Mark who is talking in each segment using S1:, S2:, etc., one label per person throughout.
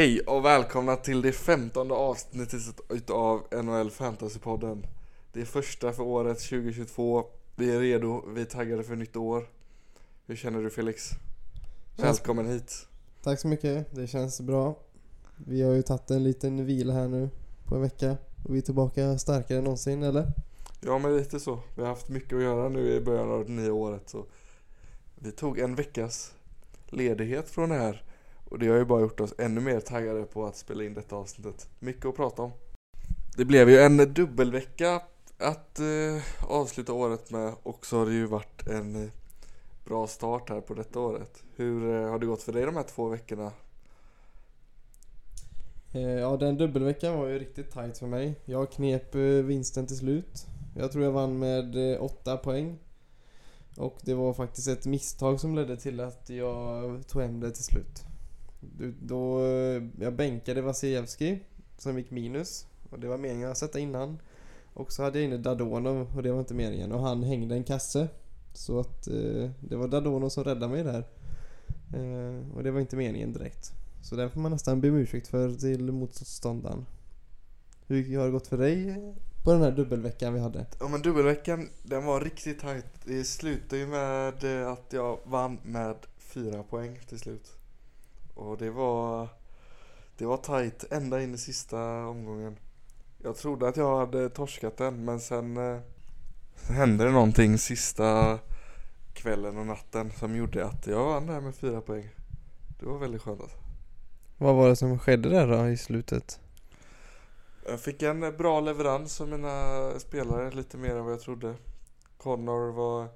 S1: Hej och välkomna till det femtonde avsnittet utav NHL Fantasypodden. Det är första för året 2022. Vi är redo, vi är taggade för nytt år. Hur känner du Felix? Välkommen hit.
S2: Tack så mycket, det känns bra. Vi har ju tagit en liten vila här nu på en vecka och vi är tillbaka starkare än någonsin, eller?
S1: Ja men lite så. Vi har haft mycket att göra nu i början av det nya året så vi tog en veckas ledighet från det här och det har ju bara gjort oss ännu mer taggade på att spela in detta avsnittet. Mycket att prata om. Det blev ju en dubbelvecka att eh, avsluta året med och så har det ju varit en eh, bra start här på detta året. Hur eh, har det gått för dig de här två veckorna?
S2: Eh, Ja, den dubbelveckan var ju riktigt tight för mig. Jag knep eh, vinsten till slut. Jag tror jag vann med eh, åtta poäng. Och det var faktiskt ett misstag som ledde till att jag tog hem det till slut. Du- Då, eh, jag bänkade Vasilevski som gick minus. Och det var meningen att sätta innan. Och så hade jag inne Dadonov och det var inte meningen. Och han hängde en kasse. Så att eh, det var Dadonov som räddade mig där. Eh, och det var inte meningen direkt. Så den får man nästan be om ursäkt för till motståndaren. Hur har det gått för dig på den här dubbelveckan vi hade?
S1: Ja men dubbelveckan, den var riktigt tajt. Det slutade ju med eh, att jag vann med fyra poäng till slut. Och det var Det var tajt ända in i sista omgången. Jag trodde att jag hade torskat den men sen eh, hände det någonting sista kvällen och natten som gjorde att jag vann där med fyra poäng. Det var väldigt skönt alltså.
S2: Vad var det som skedde där då i slutet?
S1: Jag fick en bra leverans av mina spelare, lite mer än vad jag trodde. Connor var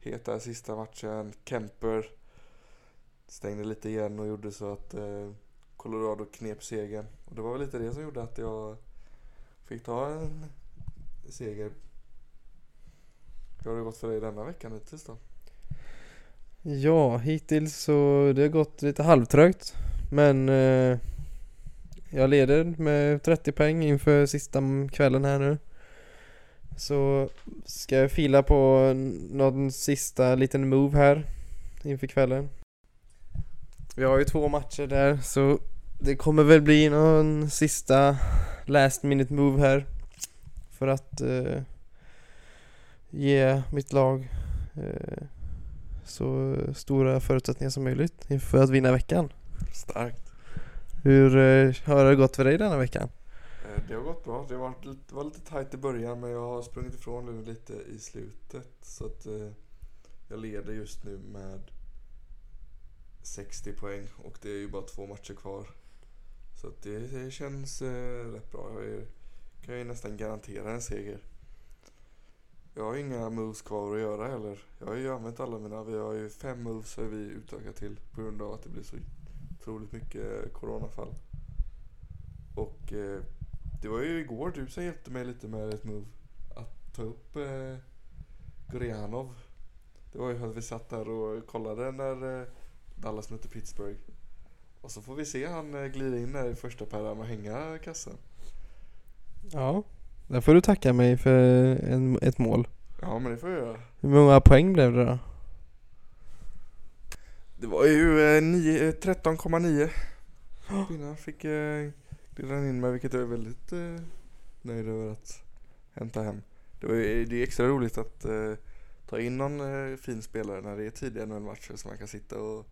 S1: het där sista matchen. Kemper stängde lite igen och gjorde så att eh, Colorado knep segern. Och det var väl lite det som gjorde att jag fick ta en seger. Hur har det gått för dig denna veckan hittills då?
S2: Ja, hittills så det har gått lite halvtrögt. Men eh, jag leder med 30 poäng inför sista kvällen här nu. Så ska jag fila på någon sista liten move här inför kvällen. Vi har ju två matcher där så det kommer väl bli någon sista last minute move här. För att eh, ge mitt lag eh, så stora förutsättningar som möjligt inför att vinna veckan.
S1: Starkt.
S2: Hur eh, har det gått för dig denna veckan?
S1: Eh, Det har gått bra. Det var lite, det var lite tajt i början men jag har sprungit ifrån nu lite i slutet. Så att eh, jag leder just nu med 60 poäng och det är ju bara två matcher kvar. Så att det, det känns eh, rätt bra. Jag är, kan ju nästan garantera en seger. Jag har inga moves kvar att göra heller. Jag har ju använt alla mina. Vi har ju fem moves har vi utökat till på grund av att det blir så otroligt mycket eh, coronafall. Och eh, det var ju igår du som hjälpte mig lite med ett move. Att ta upp eh, Gorianov. Det var ju att vi satt där och kollade när eh, Dallas mötte Pittsburgh. Och så får vi se han eh, glida in där i första pärran och hänga kassen.
S2: Ja, där får du tacka mig för en, ett mål.
S1: Ja men det får jag göra.
S2: Hur många poäng blev det då?
S1: Det var ju eh, nio- eh, 13,9 Kvinnan fick eh, glida in med vilket jag är väldigt eh, nöjd över att hämta hem. Det, var, ju- det är extra roligt att eh, ta in någon eh, fin spelare när det är tidiga NHL-matcher så man kan sitta och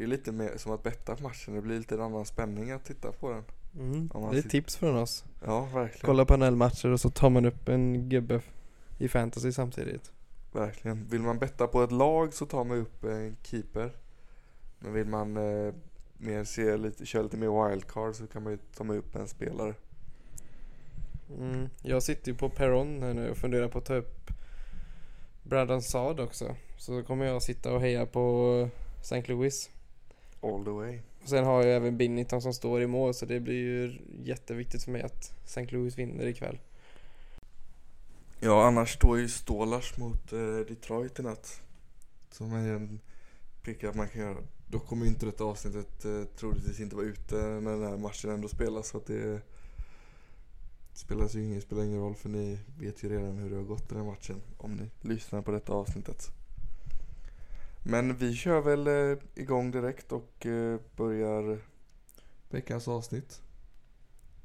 S1: det är lite mer som att betta på matchen. Det blir lite en annan spänning att titta på den.
S2: Mm. Det är ett
S1: sit-
S2: tips från oss.
S1: Ja, verkligen.
S2: Kolla på NHL-matcher och så tar man upp en gubbe i fantasy samtidigt.
S1: Verkligen. Vill man betta på ett lag så tar man upp en keeper. Men vill man eh, mer se lite, köra lite mer wildcard så kan man ju ta med upp en spelare.
S2: Mm. Jag sitter ju på Perron här nu och funderar på att ta upp Brandon Saad också. Så kommer jag sitta och heja på St. Louis.
S1: All the way.
S2: Och sen har jag även Binnington som står i mål så det blir ju jätteviktigt för mig att St. Louis vinner ikväll.
S1: Ja, annars står ju Stålars mot eh, Detroit i natt. Som är en pick man kan göra. Då kommer ju inte detta avsnittet eh, troligtvis inte vara ute när den här matchen ändå spelas. Så att det spelas ju ingen, spelar ingen roll för ni vet ju redan hur det har gått den här matchen. Om ni lyssnar på detta avsnittet. Men vi kör väl eh, igång direkt och eh, börjar veckans avsnitt.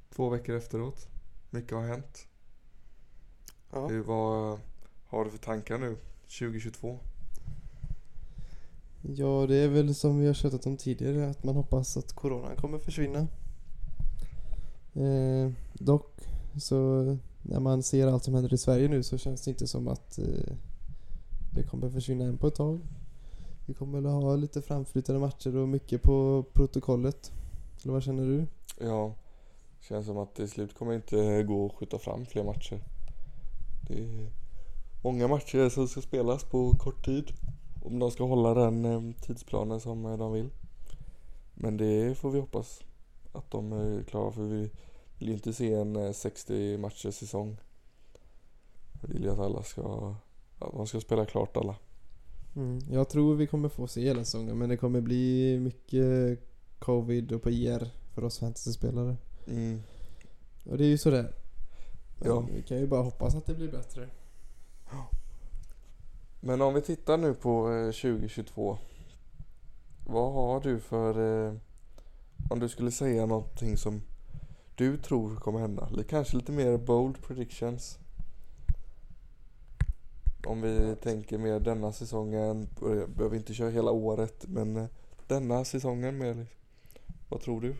S1: Två veckor efteråt. Mycket har hänt.
S2: Ja.
S1: Hur, vad har du för tankar nu 2022?
S2: ja, det är väl som vi har tjatat om tidigare att man hoppas att coronan kommer försvinna. Eh, dock så när man ser allt som händer i Sverige nu så känns det inte som att eh, det kommer försvinna än på ett tag. Vi kommer väl ha lite framflyttade matcher och mycket på protokollet. Eller vad känner du?
S1: Ja, känns som att till slut kommer det inte gå att skjuta fram fler matcher. Det är många matcher som ska spelas på kort tid. Om de ska hålla den eh, tidsplanen som eh, de vill. Men det får vi hoppas att de eh, är klara för vi vill ju inte se en 60 matcher säsong. Jag vill ju att alla ska, att de ska spela klart alla.
S2: Mm. Jag tror vi kommer få se hela säsongen men det kommer bli mycket covid och på IR för oss fantasyspelare.
S1: Mm.
S2: Och det är ju sådär. Men
S1: Ja.
S2: Vi kan ju bara hoppas att det blir bättre.
S1: Men om vi tittar nu på eh, 2022. Vad har du för... Eh, om du skulle säga någonting som du tror kommer hända. Kanske lite mer bold predictions. Om vi tänker mer denna säsongen. eh, Behöver inte köra hela året men eh, denna säsongen mer. liksom. Vad tror du?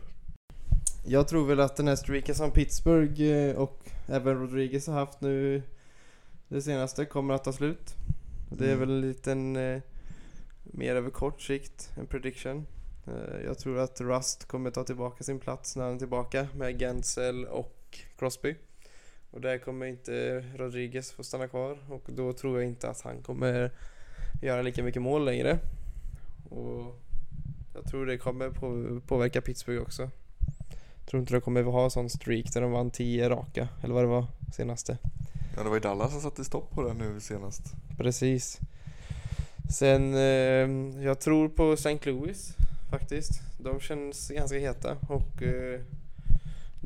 S2: Jag tror väl att den här streaken som Pittsburgh eh, och även Rodriguez har haft nu det senaste kommer att ta slut. Det är
S1: Mm.
S2: väl en liten eh, mer över kort sikt, en prediction. Eh, jag tror att Rust kommer ta tillbaka sin plats när han är tillbaka med Gensel och Crosby. Och där kommer inte Rodriguez få stanna kvar och då tror jag inte att han kommer göra lika mycket mål längre. Och jag tror det kommer på, påverka Pittsburgh också. Tror inte de kommer ha sån streak där de vann 10 raka, eller vad det var senaste.
S1: Ja det var ju Dallas som satte stopp på den nu senast.
S2: Precis. Sen, eh, jag tror på St. Louis faktiskt. De känns ganska heta och eh,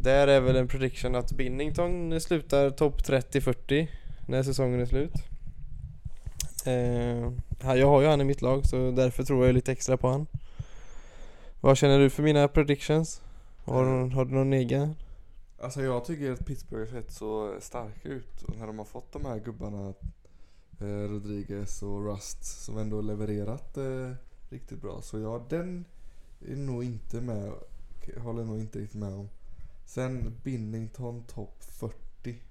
S2: där är väl en prediction att Binnington slutar topp 30-40 när säsongen är slut. Eh, jag har ju han i mitt lag så därför tror jag lite extra på han. Vad känner du för mina predictions? Har, du- har du någon egen?
S1: Alltså jag tycker att Pittsburgh har sett så starka ut och när de har fått de här gubbarna eh, Rodriguez och Rust som ändå levererat eh, riktigt bra. Så ja, den är nog inte med, håller nog inte riktigt med om. Sen Binnington topp 40.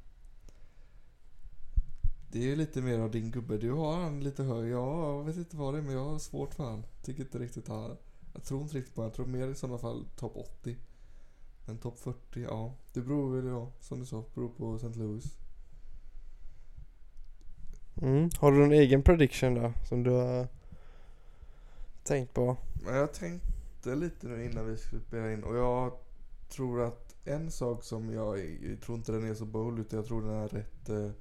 S1: Det är ju lite mer av din gubbe. Du har han lite högre. Ja, jag vet inte vad det är men jag har svårt för han. Tycker inte riktigt han. Jag tror inte riktigt på han. Jag tror mer i sådana fall topp 80. Men topp 40, ja. Det beror väl, ja, som du sa, beror på St. Louis.
S2: Mm. Har du någon egen prediction då som du har tänkt på?
S1: Jag tänkte lite nu innan vi skulle spela in och jag tror att en sak som jag, jag tror inte den är så bold utan jag tror den är rätt eh,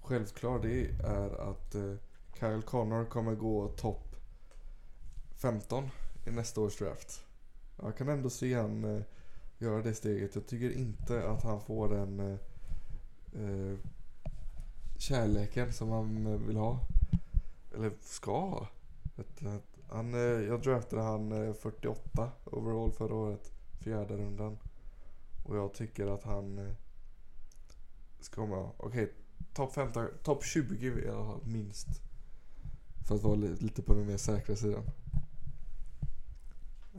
S1: självklar. Det är att eh, Kyle Connor kommer gå topp 15 i nästa års draft. Jag kan ändå se han eh, göra det steget. Jag tycker inte att han får den eh, eh, kärleken som han eh, vill ha. Eller ska ha. Han, eh, jag draftade han eh, 48 overall förra året. Fjärde rundan. Och jag tycker att han eh, ska komma, okej, topp 15, topp 20 i alla fall minst. För att vara li- lite på den mer säkra sidan.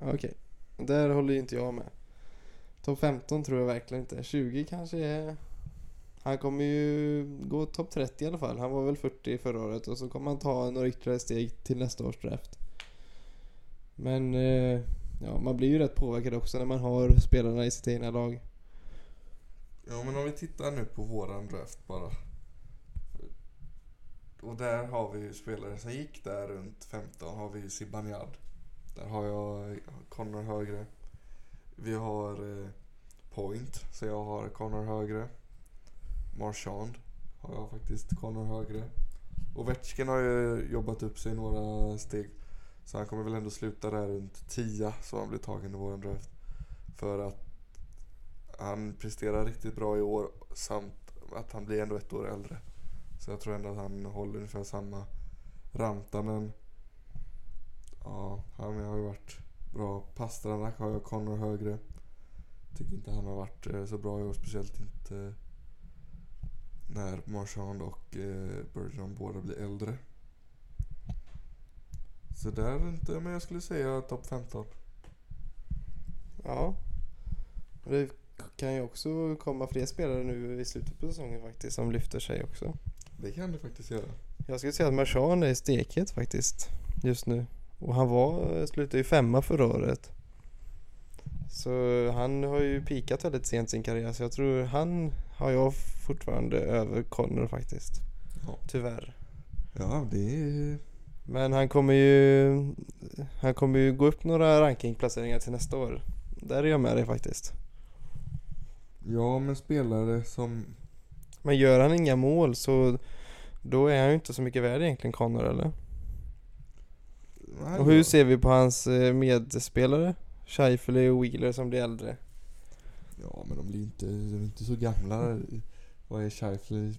S2: Okej, där håller ju inte jag med. Topp 15 tror jag verkligen inte. 20 kanske är... Han kommer ju gå topp 30 i alla fall. Han var väl 40 förra året och så kommer han ta några ytterligare steg till nästa års draft. Men eh, ja, man blir ju rätt påverkad också när man har spelarna i sitt egna lag.
S1: Ja men om vi tittar nu på våran draft bara. Och där har vi ju spelare som gick där runt 15 har vi ju Zibanejad. Där har jag Connor högre. Vi har eh, Point, så jag har Connor högre. Marchand har jag faktiskt Connor högre. Ovechkin har ju jobbat upp sig några steg. Så han kommer väl ändå sluta där runt 10 så han blir tagen i våran draft. För att han presterar riktigt bra i år samt att han blir ändå ett år äldre. Så jag tror ändå att han håller ungefär samma Rantanen. Ja, han har ju varit bra. Pastranak har jag Connor högre. Tycker inte han har varit eh, så bra i år, speciellt inte när Marchand och eh, Bergeron båda blir äldre. Så där inte, men jag skulle säga topp 15.
S2: Ja. Det kan ju också komma fler spelare nu i slutet på säsongen faktiskt som lyfter sig också.
S1: Det kan det faktiskt göra.
S2: Jag skulle säga att Marchand är stekhet faktiskt just nu. Och han var, slutade ju femma förra året. Så han har ju pikat väldigt sent i sin karriär så jag tror han har jag fortfarande över Connor faktiskt.
S1: Ja.
S2: Tyvärr.
S1: Ja, det är...
S2: Men han kommer ju Han kommer ju gå upp några rankingplaceringar till nästa år. Där är jag med dig faktiskt.
S1: Ja, men spelare som...
S2: Men gör han inga mål så då är han ju inte så mycket värd egentligen Connor eller?
S1: Nej,
S2: Och hur ser vi på hans eh, medspelare? Scheifele och Wheeler som blir äldre.
S1: Ja, men de blir inte, de inte så gamla. Vad är Scheifele?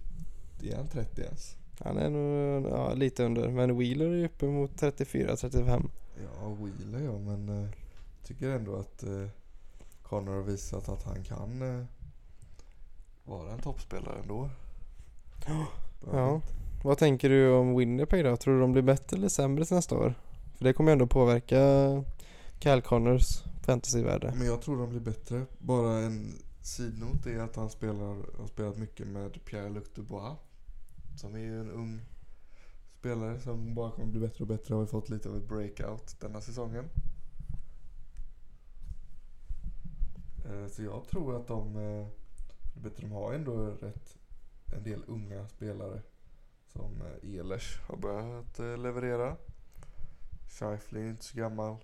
S1: Är han 30 ens?
S2: Han är nog ja, lite under. Men Wheeler är uppe mot 34-35.
S1: Ja, Wheeler ja, men eh, tycker ändå att eh, Connor har visat att han kan eh, vara en toppspelare ändå.
S2: Ja. Vad tänker du om Winnipeg då? Tror du de blir bättre eller sämre nästa år? För det kommer ju ändå påverka Cal Connors fantasyvärde.
S1: Men jag tror de blir bättre. Bara en sidnot är att han spelar, har spelat mycket med Pierre-Luc Dubois. Som är ju en ung spelare som bara kommer bli bättre och bättre. Har ju fått lite av ett breakout denna säsongen. Eh, så jag tror att de eh, bättre. De har ändå rätt en del unga spelare. Som eh, har börjat eh, leverera. Scheifly är inte så gammal.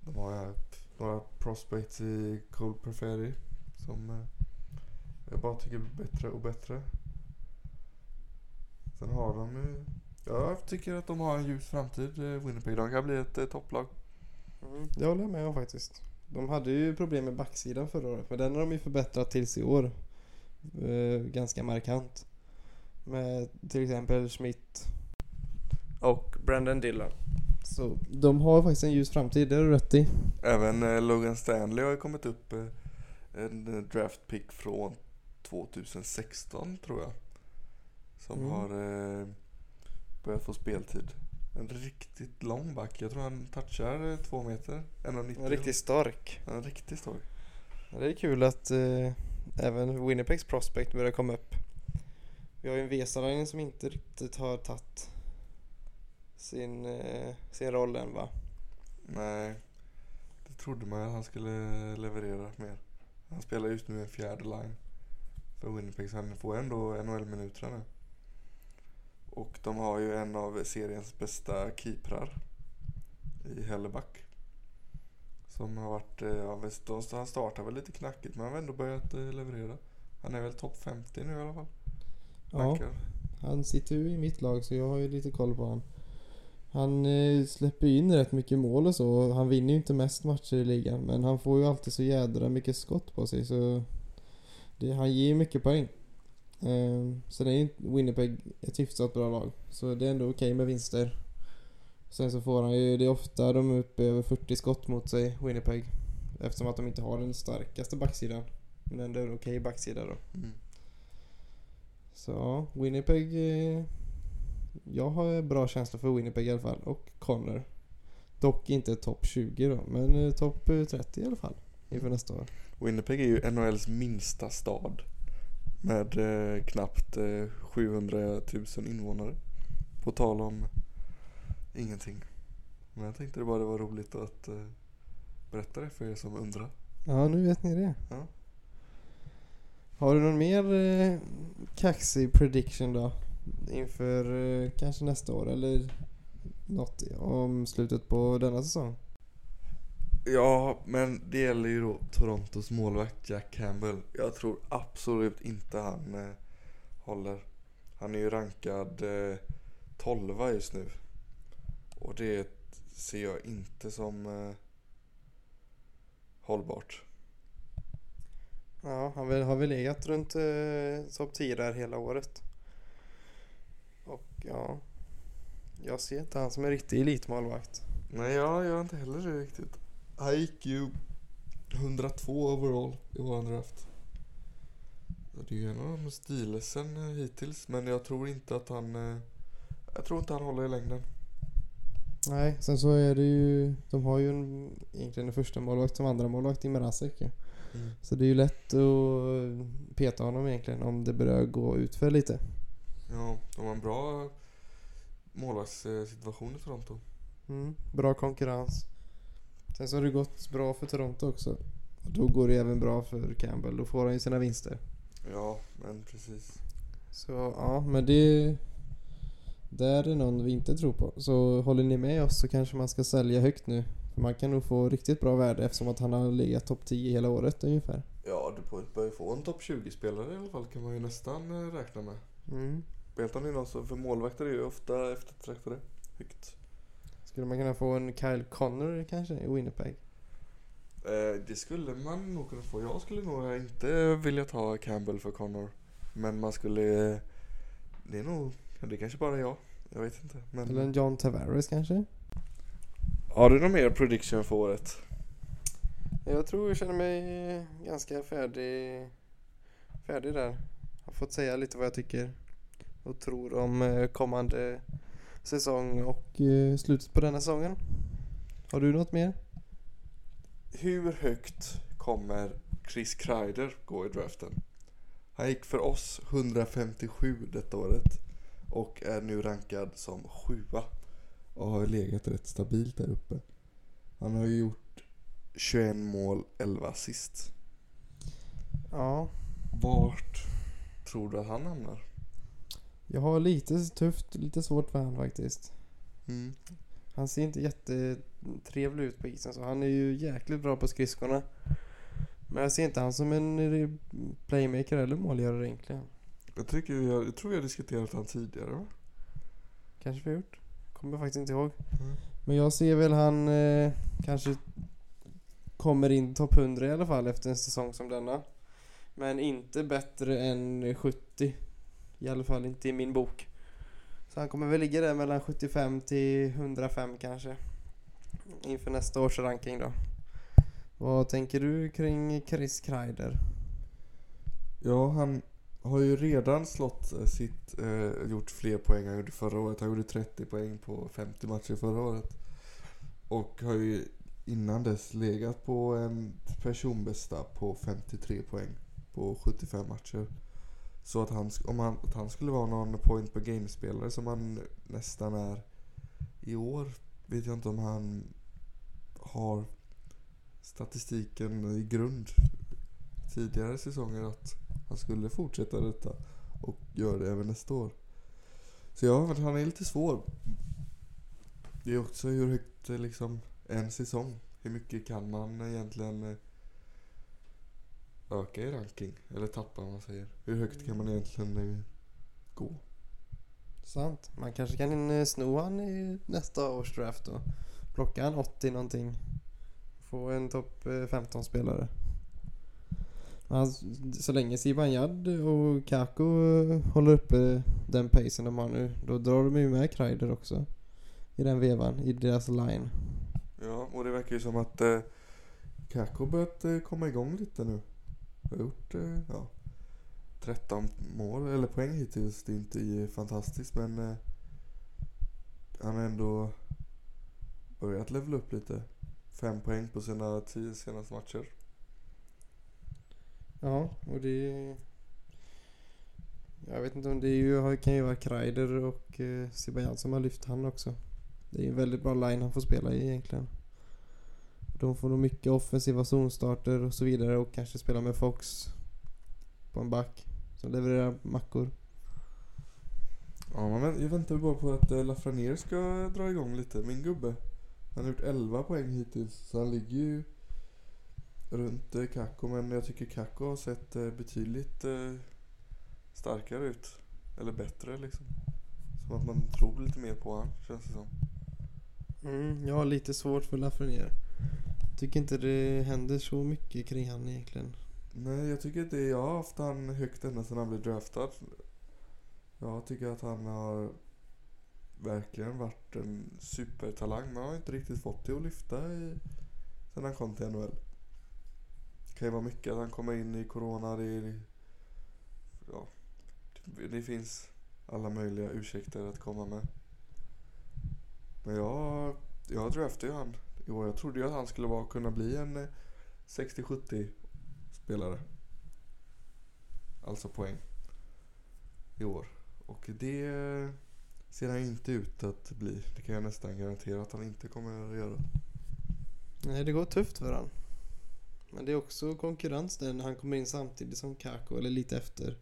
S1: De har ju några prospects i Cole Perferi som jag bara tycker blir bättre och bättre. Sen har de ju... Jag tycker att de har en ljus framtid, eh, Winnipeg. De kan bli ett eh, topplag.
S2: Mm, det håller jag med om faktiskt. De hade ju problem med backsidan förra året. Men den har de ju förbättrat tills i år. Eh, ganska markant. Med till exempel Schmidt och Brandon Dillon. Så de har faktiskt en ljus framtid, det har du rätt i.
S1: Även eh, Logan Stanley har ju kommit upp eh, en eh, draft pick från 2016 tror jag. Som
S2: Mm.
S1: har eh, börjat få speltid. En riktigt lång back. Jag tror han touchar eh, två meter. 1,90.
S2: Riktigt stark.
S1: En riktigt stor.
S2: Ja, Det är kul att eh, även Winnipegs prospect börjar komma upp. Vi har ju en Vesalainen som inte riktigt har tagit sin, eh, sin roll än va?
S1: Nej, det trodde man att han skulle leverera mer. Han spelar just nu en fjärde line för Winnipeg så han får ändå NHL-minuter nu. Och de har ju en av seriens bästa keeprar i Helleback. Som har varit, eh, ja, visst, han startar väl lite knackigt men han har ändå börjat eh, leverera. Han är väl topp 50 nu i alla fall.
S2: Ja,
S1: Backar.
S2: han sitter ju i mitt lag så jag har ju lite koll på han. Han eh, släpper in rätt mycket mål och så. Han vinner ju inte mest matcher i ligan men han får ju alltid så jädra mycket skott på sig så det, han ger ju mycket poäng. Eh, så det är ju Winnipeg ett hyfsat bra lag. Så det är ändå okej med vinster. Sen så får han ju, det är ofta de är uppe över 40 skott mot sig, Winnipeg. Eftersom att de inte har den starkaste backsidan. Men ändå en okej backsida då.
S1: Mm.
S2: Så ja, Winnipeg. Eh, jag har bra känsla för Winnipeg i alla fall. Och Connor. Dock inte topp 20 då, men eh, topp eh, 30 i alla fall. Inför nästa år.
S1: Winnipeg är ju NHLs minsta stad. Med eh, knappt eh, 700 000 invånare. På tal om ingenting. Men jag tänkte det bara det var roligt att eh, berätta det för er som undrar.
S2: Ja, nu vet ni det.
S1: Ja.
S2: Har du någon mer eh, kaxig prediction då? Inför eh, kanske nästa år eller något om slutet på denna säsong?
S1: Ja, men det gäller ju då Torontos målvakt Jack Campbell. Jag tror absolut inte han eh, håller. Han är ju rankad eh, 12 just nu. Och det ser jag inte som eh, hållbart.
S2: Ja, han har väl legat runt eh, topp 10 där hela året. Och ja, jag ser inte han som en riktig elitmålvakt.
S1: Nej, jag gör inte heller det riktigt. Han gick ju 102 overall i våran draft. Det är ju en av de stillesen eh, hittills men jag tror inte att han... eh, Jag tror inte han håller i längden.
S2: Nej, sen så är det ju... De har ju en, egentligen en första målvakt som andra målvakt i Mrazek ju. Så det är ju lätt att peta honom egentligen om det börjar gå ut för lite.
S1: Ja, de har en bra målvaktssituation i Toronto.
S2: Mm, bra konkurrens. Sen så har det gått bra för Toronto också. Då går det även bra för Campbell. Då får han ju sina vinster.
S1: Ja, men precis.
S2: Så ja, men det... Där är någon vi inte tror på. Så håller ni med oss så kanske man ska sälja högt nu. För man kan nog få riktigt bra värde eftersom att han har legat topp 10 hela året ungefär.
S1: Ja, du bör- bör ju få en topp 20-spelare i alla fall kan man ju nästan eh, räkna med.
S2: Mm.
S1: Vet han någon som, för målvakter är ju ofta eftertraktade. Högt.
S2: Skulle man kunna få en Kyle Connor kanske i Winnipeg?
S1: Eh, det skulle man nog kunna få. Jag skulle nog inte vilja ta Campbell för Connor. Men man skulle... eh, Det är nog... Det är kanske bara jag. Jag vet inte. Men...
S2: Eller en John Tavares kanske?
S1: Har du någon mer prediction för året?
S2: Jag tror jag känner mig ganska färdig, färdig där. Jag har fått säga lite vad jag tycker och tror om eh, kommande säsong och eh, slutet på denna säsongen. Har du något mer?
S1: Hur högt kommer Chris Kreider gå i draften? Han gick för oss 157 detta året och är nu rankad som sjua och har legat rätt stabilt där uppe. Han har ju gjort 21 mål, 11 assist.
S2: Ja,
S1: Vart tror du att han hamnar?
S2: Jag har lite tufft, lite svårt för han faktiskt.
S1: Mm.
S2: Han ser inte jättetrevlig ut på isen så han är ju jäkligt bra på skridskorna. Men jag ser inte han som en playmaker eller målgörare egentligen.
S1: Jag, tycker jag, jag tror vi har diskuterat han tidigare va?
S2: Kanske vi har gjort. Kommer faktiskt inte ihåg.
S1: Mm.
S2: Men jag ser väl han eh, kanske kommer in topp 100 i alla fall efter en säsong som denna. Men inte bättre än 70. I alla fall inte i min bok. Så han kommer väl ligga där mellan 75 till 105 kanske. Inför nästa års ranking då. Vad tänker du kring Chris Kreider?
S1: Ja, han har ju redan slått eh, sitt, eh, gjort fler poäng han gjorde förra året. Han gjorde 30 poäng på 50 matcher förra året. Och har ju innan dess legat på en personbästa på 53 poäng på 75 matcher. Så att han, om han, att han skulle vara någon point per game-spelare som han nästan är i år vet jag inte om han har statistiken i grund tidigare säsonger att han skulle fortsätta detta och göra det även nästa år. Så ja, men han är lite svår. Det är också hur högt liksom en säsong. Hur mycket kan man egentligen eh, öka i ranking? Eller tappa om man säger. Hur högt kan man egentligen eh, gå?
S2: Sant. Man kanske kan eh, sno han i nästa års draft då. Plocka han 80 någonting. Få en topp eh, 15 spelare. Men så länge Zibanejad och Kako eh, håller uppe den pacen de har nu. Då drar de ju med Kreider också. I den vevan, i deras line.
S1: Ja, och det verkar ju som att eh, Kako börjat eh, komma igång lite nu. Har gjort eh, ja, 13 mål, eller poäng hittills. Det är inte fantastiskt men eh, han har ändå börjat levela upp lite. Fem poäng på sina tio senaste matcher.
S2: Ja, och det... Jag vet inte om det är ju, kan ju vara Kreider och eh, Zibanejad som har lyft han också. Det är ju en väldigt bra line han får spela i egentligen. De får nog mycket offensiva zonstarter och så vidare och kanske spela med Fox på en back som levererar mackor.
S1: Ja, man vä- jag väntar bara på att eh, Lafreniere ska dra igång lite. Min gubbe. Han har gjort 11 poäng hittills. Så han ligger ju runt eh, Kakko. Men jag tycker Kakko har sett eh, betydligt starkare ut. Eller bättre liksom. Som att man tror lite mer på han känns det som.
S2: Mm, jag har lite svårt för Lafreniere. Tycker inte det händer så mycket kring han egentligen.
S1: Nej, jag tycker inte jag har haft han högt ända sedan han blev draftad. Jag tycker att han har verkligen varit en supertalang. Men han har inte riktigt fått det att lyfta i, sen han kom till NHL. Det kan ju vara mycket att han kommer in i corona. Det, är, ja, typ, det finns alla möjliga ursäkter att komma med. Men jag, jag draftade ju han år. Jag trodde ju att han skulle vara, kunna bli en eh, 60-70 spelare. Alltså poäng. I år. Och det ser han inte ut att bli. Det kan jag nästan garantera att han inte kommer att göra.
S2: Nej, det går tufft för han. Men det är också konkurrens där när han kommer in samtidigt som Kako eller lite efter.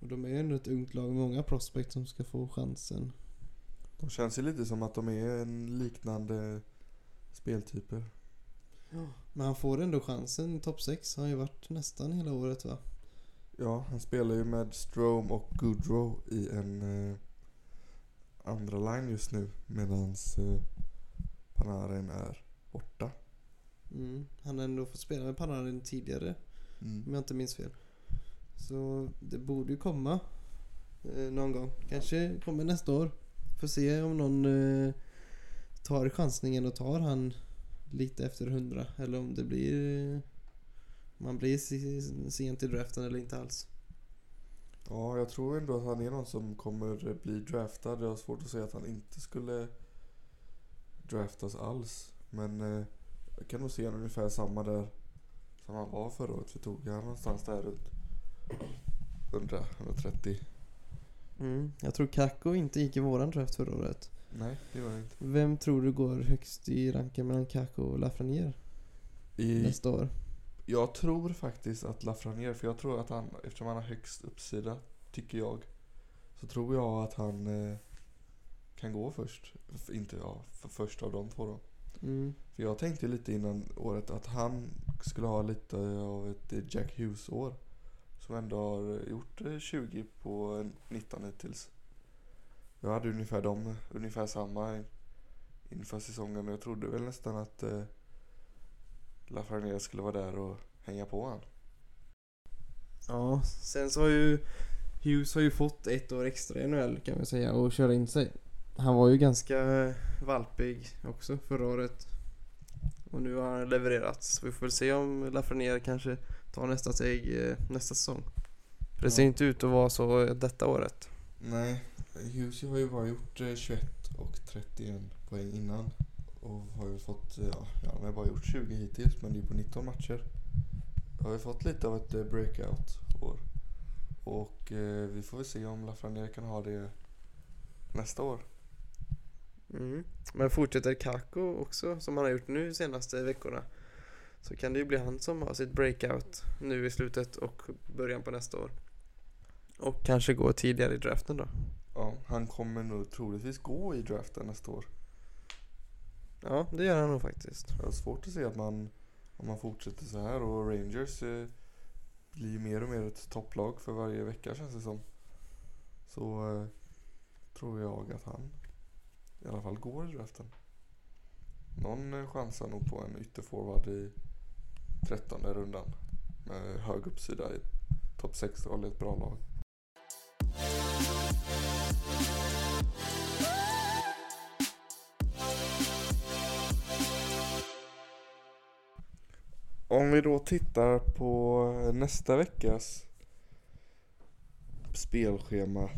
S2: Och de är ju ändå ett ungt lag med många prospect som ska få chansen.
S1: De känns ju lite som att de är en liknande speltyper.
S2: Men han får ändå chansen. Topp 6 har han ju varit nästan hela året va?
S1: Ja, han spelar ju med Strome och Goodrow i en eh, andra line just nu medans eh, Panarin är borta.
S2: Mm. Han har ändå fått spela med Panarin tidigare
S1: Mm.
S2: om jag inte minns fel. Så det borde ju komma eh, någon gång. Kanske kommer nästa år. Får se om någon eh, tar chansningen och tar han lite efter 100 eller om det blir man blir se- sent i draften eller inte alls.
S1: Ja, jag tror ändå att han är någon som kommer bli draftad. Jag har svårt att säga att han inte skulle draftas alls. Men eh, jag kan nog se han ungefär samma där som han var förra året. Vi tog han någonstans där runt 100-130.
S2: Mm. Jag tror Kako inte gick i våran draft förra året.
S1: Nej, det var det inte.
S2: Vem tror du går högst i ranken mellan Kako och Lafreniere
S1: I,
S2: nästa år?
S1: jag tror faktiskt att Lafreniere, för jag tror att han, eftersom han har högst uppsida, tycker jag. Så tror jag att han eh, kan gå först. F- inte ja, för först av de två då.
S2: Mm.
S1: För jag tänkte lite innan året att han skulle ha lite av ett Jack Hughes-år. Som ändå har gjort eh, 20 på eh, 19 hittills. Jag hade ungefär dem, ungefär samma in- inför säsongen. Jag trodde väl nästan att eh, Lafreniere skulle vara där och hänga på han.
S2: Ja, sen så har ju Hughes har ju fått ett år extra i NHL kan man säga och köra in sig. Han var ju ganska valpig också förra året. Och nu har han levererat. Så vi får väl se om Lafreniere kanske tar nästa steg eh, nästa säsong. För det ser
S1: Ja.
S2: inte ut att vara så detta året.
S1: Nej, Hughes har ju bara gjort eh, 21 och 31 poäng innan. Och har ju fått, eh, ja, ja, har bara gjort 20 hittills men det är på 19 matcher. Har ju fått lite av ett eh, breakout-år. Och eh, vi får väl se om Lafreniere kan ha det nästa år.
S2: Mm. Men fortsätter Kako också som han har gjort nu senaste veckorna. Så kan det ju bli han som har sitt breakout nu i slutet och början på nästa år. Och kanske gå tidigare i draften då.
S1: Ja, han kommer nog troligtvis gå i draften nästa år.
S2: Ja, det gör han nog faktiskt.
S1: Jag har svårt att se att man, om man fortsätter så här och Rangers eh, blir mer och mer ett topplag för varje vecka känns det som. Så eh, tror jag att han i alla fall går i draften. Någon eh, chansar nog på en ytterforward i trettonde rundan. Med hög uppsida i topp 6-roll i ett bra lag. Om vi då tittar på nästa veckas spelschema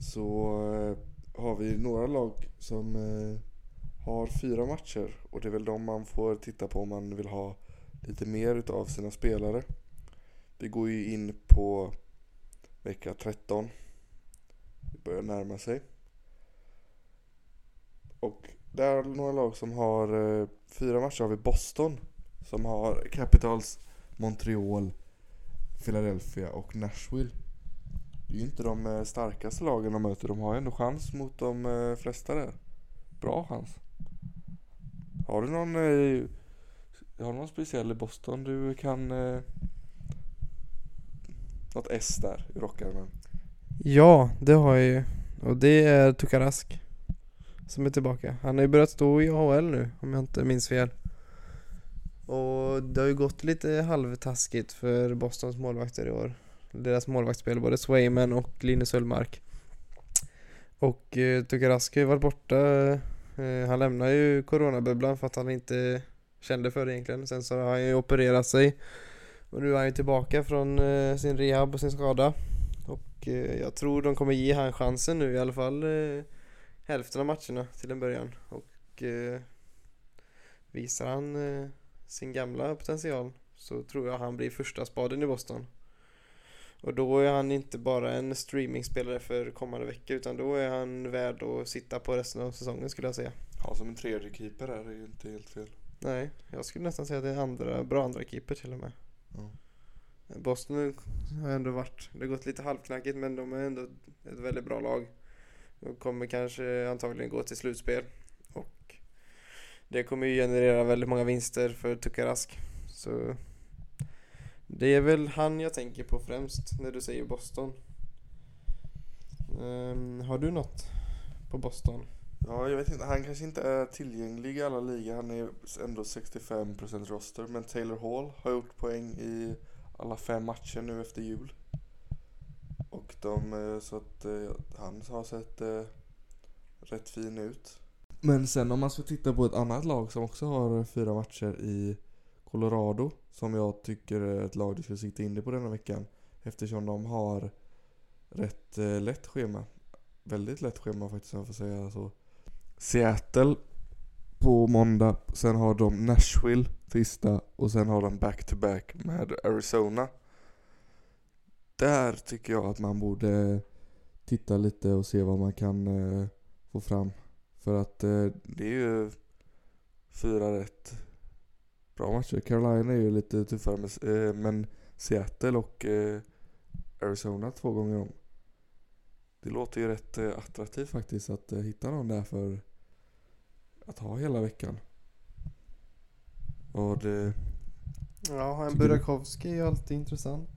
S1: så eh, har vi några lag som eh, har fyra matcher och det är väl de man får titta på om man vill ha lite mer utav sina spelare. Vi går ju in på vecka 13. Det börjar närma sig. Och där är några lag som har eh, fyra matcher har vi Boston som har Capitals, Montreal, Philadelphia och Nashville. Det är ju inte de eh, starkaste lagen de möter. De har ju ändå chans mot de eh, flesta där. Bra chans. Har du någon, eh, har du någon speciell i Boston du kan... Eh, något S där i rockärmen?
S2: Ja, det har jag ju. Och det är Tukarask. Som är tillbaka. Han har ju börjat stå i AHL nu, om jag inte minns fel. Och det har ju gått lite halvtaskigt för Bostons målvakter i år. Deras målvaktsspel, både Swayman och Linus Ullmark. Och eh, Tukarask har ju varit borta. Eh, han lämnade ju coronabubblan för att han inte kände för det egentligen. Sen så har han ju opererat sig. Och nu är han ju tillbaka från eh, sin rehab och sin skada. Eh, jag tror de kommer ge han chansen nu i alla fall eh, hälften av matcherna till en början. Och eh, visar han sin gamla potential så tror jag han blir första spaden i Boston. Och då är han inte bara en streamingspelare för kommande vecka utan då är han värd att sitta på resten av säsongen skulle jag säga.
S1: Ja, som en tredje keeper är det ju inte helt fel.
S2: Nej, jag skulle nästan säga att det är andra, bra andra keeper till och med.
S1: Ja.
S2: Boston har ändå varit, det har gått lite halvknackigt men de är ändå ett väldigt bra lag. De kommer kanske antagligen gå till slutspel. Och det kommer ju generera väldigt många vinster för Tukarask. Så det är väl han jag tänker på främst när du säger Boston. Um, har du något på Boston?
S1: Ja, jag vet inte. Han kanske inte är tillgänglig i alla ligor. Han är ändå 65% roster. Men Taylor Hall har gjort poäng i alla fem matcher nu efter jul. Och de, eh, så att eh, han har sett eh, rätt fin ut. Men sen om man ska titta på ett annat lag som också har fyra matcher i Colorado. Som jag tycker är ett lag du ska sikta in dig på denna veckan. Eftersom de har rätt lätt schema. Väldigt lätt schema faktiskt om jag får säga så. Seattle på måndag. Sen har de Nashville tisdag och sen har de back-to-back med Arizona. Där tycker jag att man borde titta lite och se vad man kan eh, få fram. För att eh, det är ju fyra rätt bra matcher. Carolina är ju lite tuffare med, eh, men Seattle och eh, Arizona två gånger om. Det låter ju rätt eh, attraktivt faktiskt att eh, hitta någon där för att ha hela veckan. Och det,
S2: Ja, han
S1: du?
S2: Burakovsky är alltid intressant.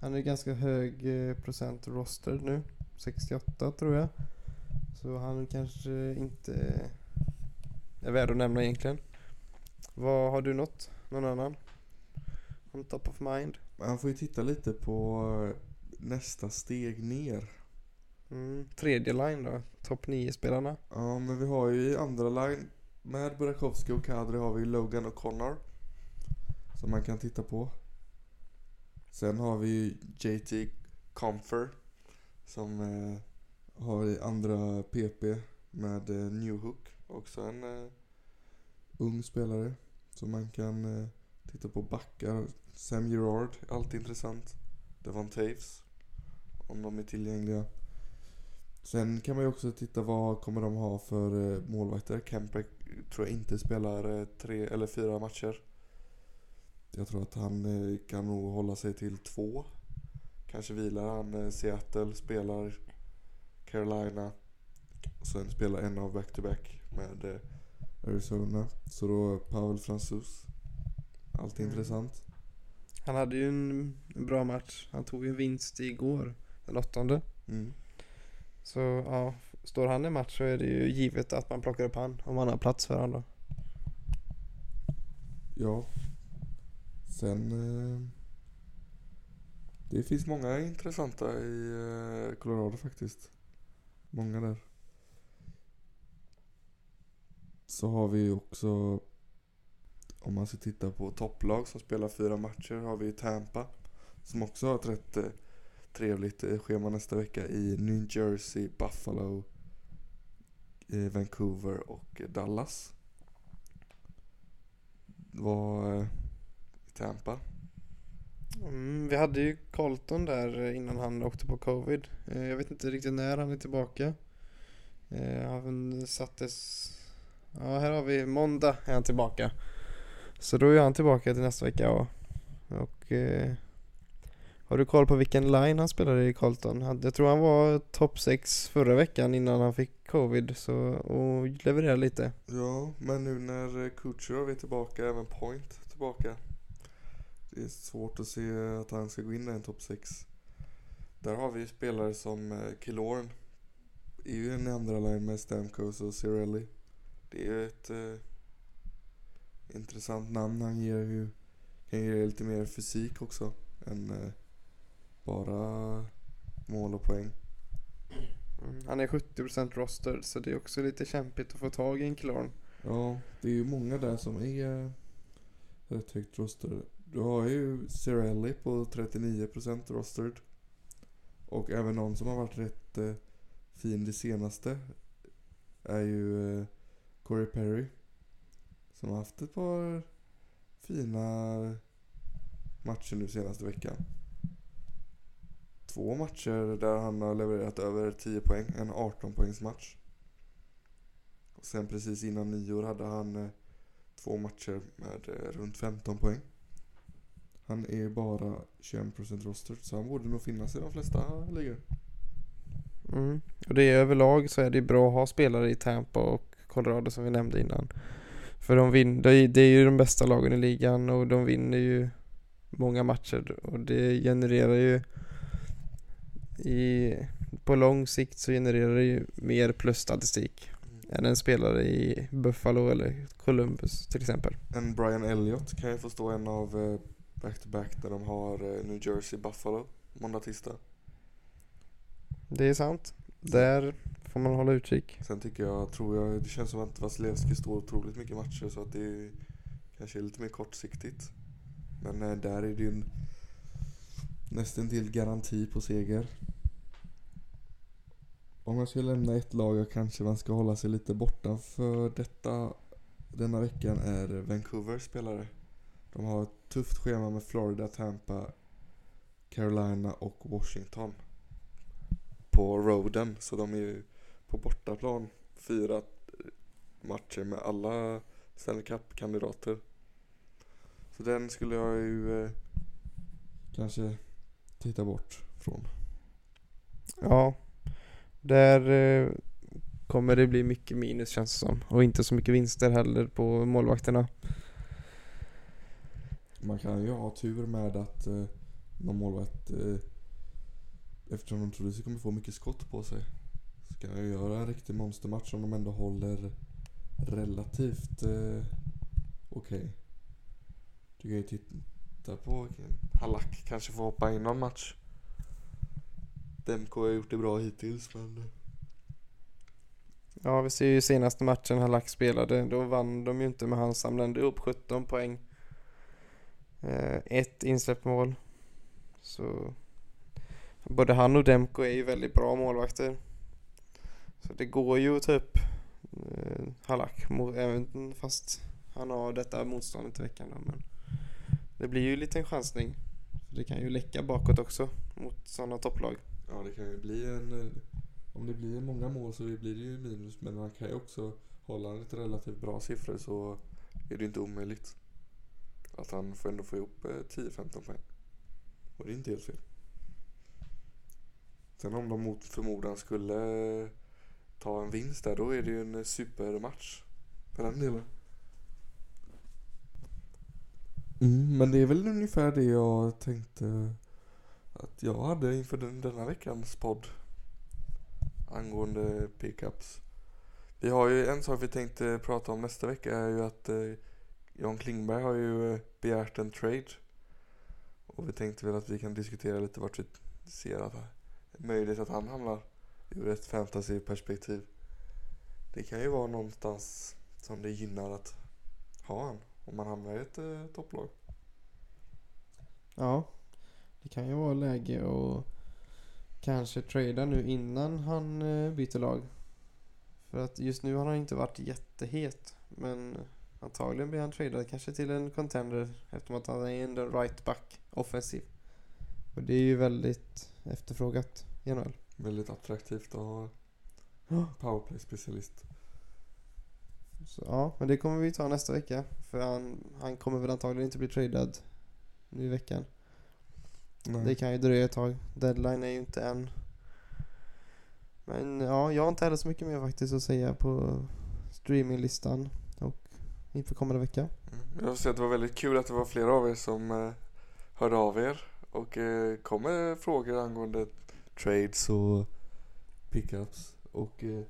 S2: Han är ganska hög eh, procent roster nu. 68 tror jag. Så han kanske inte är värd att nämna egentligen. Vad har du något? Någon annan? On top of mind?
S1: man får ju titta lite på eh, nästa steg ner.
S2: Mm. Tredje line då? Topp 9-spelarna?
S1: Ja, men vi har ju i andra line med Burakovsky och Kadri har vi Logan och Connor. Som man kan titta på. Sen har vi ju JT Comfer. Som eh, har i andra PP med eh, Newhook. Också en eh, ung spelare. Som man kan eh, titta på backar. Sam Gerard, alltid intressant. Devon Taves. Om de är tillgängliga. Sen kan man ju också titta vad kommer de ha för eh, målvakter. Kemper tror jag inte spelar eh, tre eller fyra matcher. Jag tror att han eh, kan nog hålla sig till två. Kanske vilar han Seattle, spelar Carolina. Och sen spelar en av back-to-back med Arizona. Så då Pavel Franzus. Alltid
S2: Mm.
S1: intressant.
S2: Han hade ju en, en bra match. Han tog ju en vinst igår. Den åttonde.
S1: Mm.
S2: Så ja, står han i match så är det ju givet att man plockar upp han. Om man har plats för han då.
S1: Ja. Sen... Eh, det finns många intressanta i eh, Colorado faktiskt. Många där. Så har vi också... Om man ska titta på topplag som spelar fyra matcher har vi Tampa. Som också har ett rätt eh, trevligt eh, schema nästa vecka i New Jersey, Buffalo, eh, Vancouver och eh, Dallas. Var i Tampa.
S2: Mm, vi hade ju Colton där innan han åkte på covid. Jag vet inte riktigt när han är tillbaka. Han sattes... Ja, här har vi måndag är han tillbaka. Så då är han tillbaka till nästa vecka och, Och... Har du koll på vilken line han spelade i Colton? Jag tror han var topp 6 förra veckan innan han fick covid så, och levererade lite.
S1: Ja, men nu när eh, Kutjerov är tillbaka, även Point tillbaka. Det är svårt att se att han ska gå in i en topp 6. Där har vi ju spelare som eh, Killorn. Är ju en andra line med Stamkos och Cirelli. Det är ju ett eh, intressant namn. Han ger ju, kan ge lite mer fysik också. Än eh, bara mål och poäng.
S2: Mm, Han är 70% roster så det är också lite kämpigt att få tag i en Killorn.
S1: Ja, det är ju många där som är rätt högt roster. Du har ju Cirelli på 39% rostered. Och även någon som har varit rätt eh, fin det senaste är ju eh, Corey Perry. Som har haft ett par fina matcher nu senaste veckan. Två matcher där han har levererat över 10 poäng, en 18 poängs match. Och sen precis innan nyår hade han eh, två matcher med eh, runt 15 poäng. Han är bara 21% roster så han borde nog finnas i de flesta ligor.
S2: Mm. Och det är överlag så är det bra att ha spelare i Tampa och Colorado som vi nämnde innan. För de vinner, det är ju de bästa lagen i ligan och de vinner ju många matcher och det genererar ju i, på lång sikt så genererar det ju mer plusstatistik än en spelare i Buffalo eller Columbus till exempel.
S1: En Brian Elliott kan ju få stå en av eh, back-to-back där de har eh, New Jersey Buffalo måndag tisdag.
S2: Det är sant. Där får man hålla utkik.
S1: Sen tycker jag, tror jag, det känns som att Vasilevski står otroligt mycket matcher så att det kanske är lite mer kortsiktigt. Men eh, där är det ju en nästan till garanti på seger. Om jag ska lämna ett lag jag kanske man ska hålla sig lite borta för detta denna veckan är Vancouver spelare. De har ett tufft schema med Florida, Tampa, Carolina och Washington. På roaden, så de är ju på bortaplan fyra matcher med alla Stanley Cup-kandidater. Så den skulle jag ju eh, kanske titta bort från.
S2: Ja, där eh, kommer det bli mycket minus känns det som. Och inte så mycket vinster heller på målvakterna.
S1: Man kan ju ha tur med att eh, någon målvakt eh, eftersom de troligtvis kommer få mycket skott på sig så kan jag göra en riktig monstermatch om de ändå håller relativt eh, okej. Okay. Du kan ju titta på Halak kanske får hoppa in någon match. Demko har gjort det bra hittills men...
S2: Ja, vi ser ju senaste matchen Halak spelade. Då vann de ju inte men han samlade upp 17 poäng. Eh, ett insläppt mål. Så både han och Demko är ju väldigt bra målvakter. Så det går ju att ta upp eh, Halak, även fast han har detta motståndet i veckan då, men det blir ju en liten chansning. Det kan ju läcka bakåt också mot sådana topplag.
S1: Ja, det kan ju bli en... Eh, om det blir många mål så blir det ju minus, men man kan ju också hålla en relativt bra siffror så är det inte omöjligt. Att han får ändå få ihop eh, 10-15 poäng. Och det är inte helt fel. Sen om de mot förmodan skulle eh, ta en vinst där, då är det ju en supermatch. För den delen. Mm, men det är väl ungefär det jag tänkte att jag hade inför den, denna veckans podd. Angående pickups. Vi har ju en sak vi tänkte prata om nästa vecka är ju att eh, Jan Klingberg har ju eh, begärt en trade. Och vi tänkte väl att vi kan diskutera lite vart vi ser att det är möjligt att han hamnar ur ett fantasyperspektiv. Det kan ju vara någonstans som det gynnar att ha han om man hamnar i ett eh, topplag.
S2: Ja, det kan ju vara läge att kanske trada nu innan han eh, byter lag. För att just nu har han inte varit jättehet. Men antagligen blir han tradad kanske till en contender eftersom att han är en right back offensiv. Och det är ju väldigt efterfrågat i NHL.
S1: Väldigt attraktivt att ha powerplay-specialist.
S2: Så, ja, men det kommer vi ta nästa vecka. För han, han kommer väl antagligen inte bli tradad nu i veckan. Nej. Det kan ju dröja ett tag. Deadline är ju inte än. Men ja, jag har inte heller så mycket mer faktiskt att säga på streaminglistan och inför kommande vecka.
S1: Mm. Jag vill säga att det var väldigt kul att det var flera av er som eh, hörde av er och eh, kom med frågor angående trades och pickups och eh,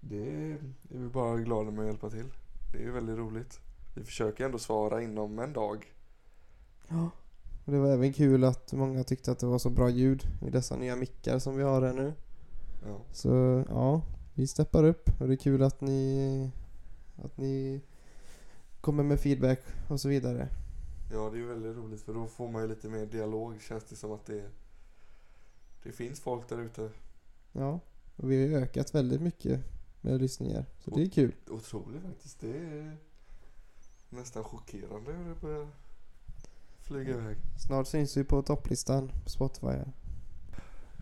S1: det är vi bara glada med att hjälpa till. Det är ju väldigt roligt. Vi försöker ändå svara inom en dag.
S2: Ja. Och det var även kul att många tyckte att det var så bra ljud i dessa nya mickar som vi har här nu. Ja. Så ja, vi steppar upp och det är kul att ni, att ni kommer med feedback och så vidare.
S1: Ja, det är väldigt roligt för då får man ju lite mer dialog känns det som att det det finns folk där ute.
S2: Ja, och vi har ju ökat väldigt mycket med lyssningar. Så det är kul.
S1: Otroligt faktiskt. Det är nästan chockerande hur det börjar flyga iväg.
S2: Snart syns vi på topplistan på Spotify.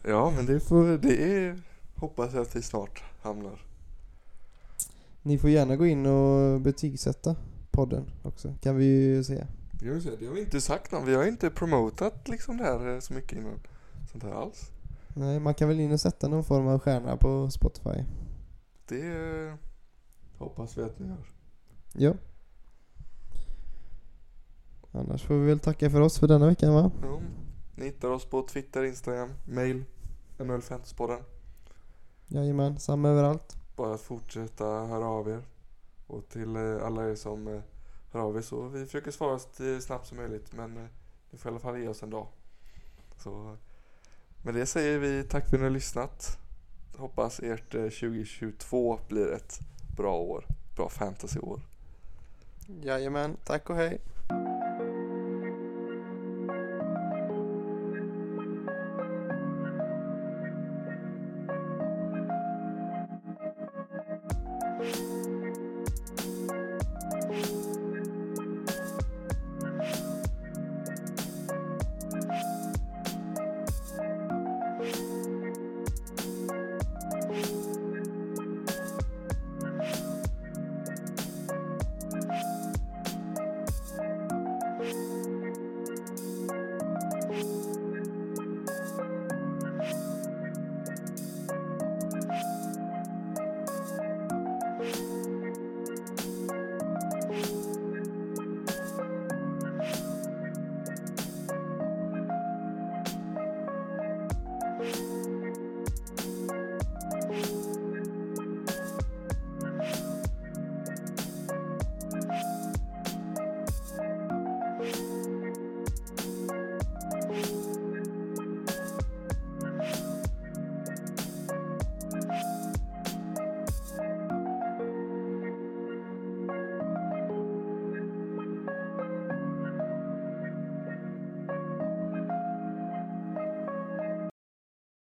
S1: Ja, men det får, det är, hoppas jag att vi snart hamnar.
S2: Ni får gärna gå in och betygsätta podden också, kan vi ju säga.
S1: Det har vi säga, det har vi inte sagt någon. Vi har inte promotat liksom det här eh, så mycket innan. Sånt här alls.
S2: Nej, man kan väl in och sätta någon form av stjärna på Spotify.
S1: Det eh, hoppas vi att ni gör.
S2: Ja. Annars får vi väl tacka för oss för denna veckan va?
S1: Ja. Ni hittar oss på Twitter, Instagram, mail, NHL-fantasypodden.
S2: Jajamän, samma överallt.
S1: Bara att fortsätta höra av er. Och till eh, alla er som eh, hör av er så vi försöker svara så snabbt som möjligt men eh, ni får i alla fall ge oss en dag. Så med det säger vi tack för att ni har lyssnat. Hoppas ert eh, 2022 blir ett bra år. Bra fantasyår.
S2: Jajamän, tack och hej.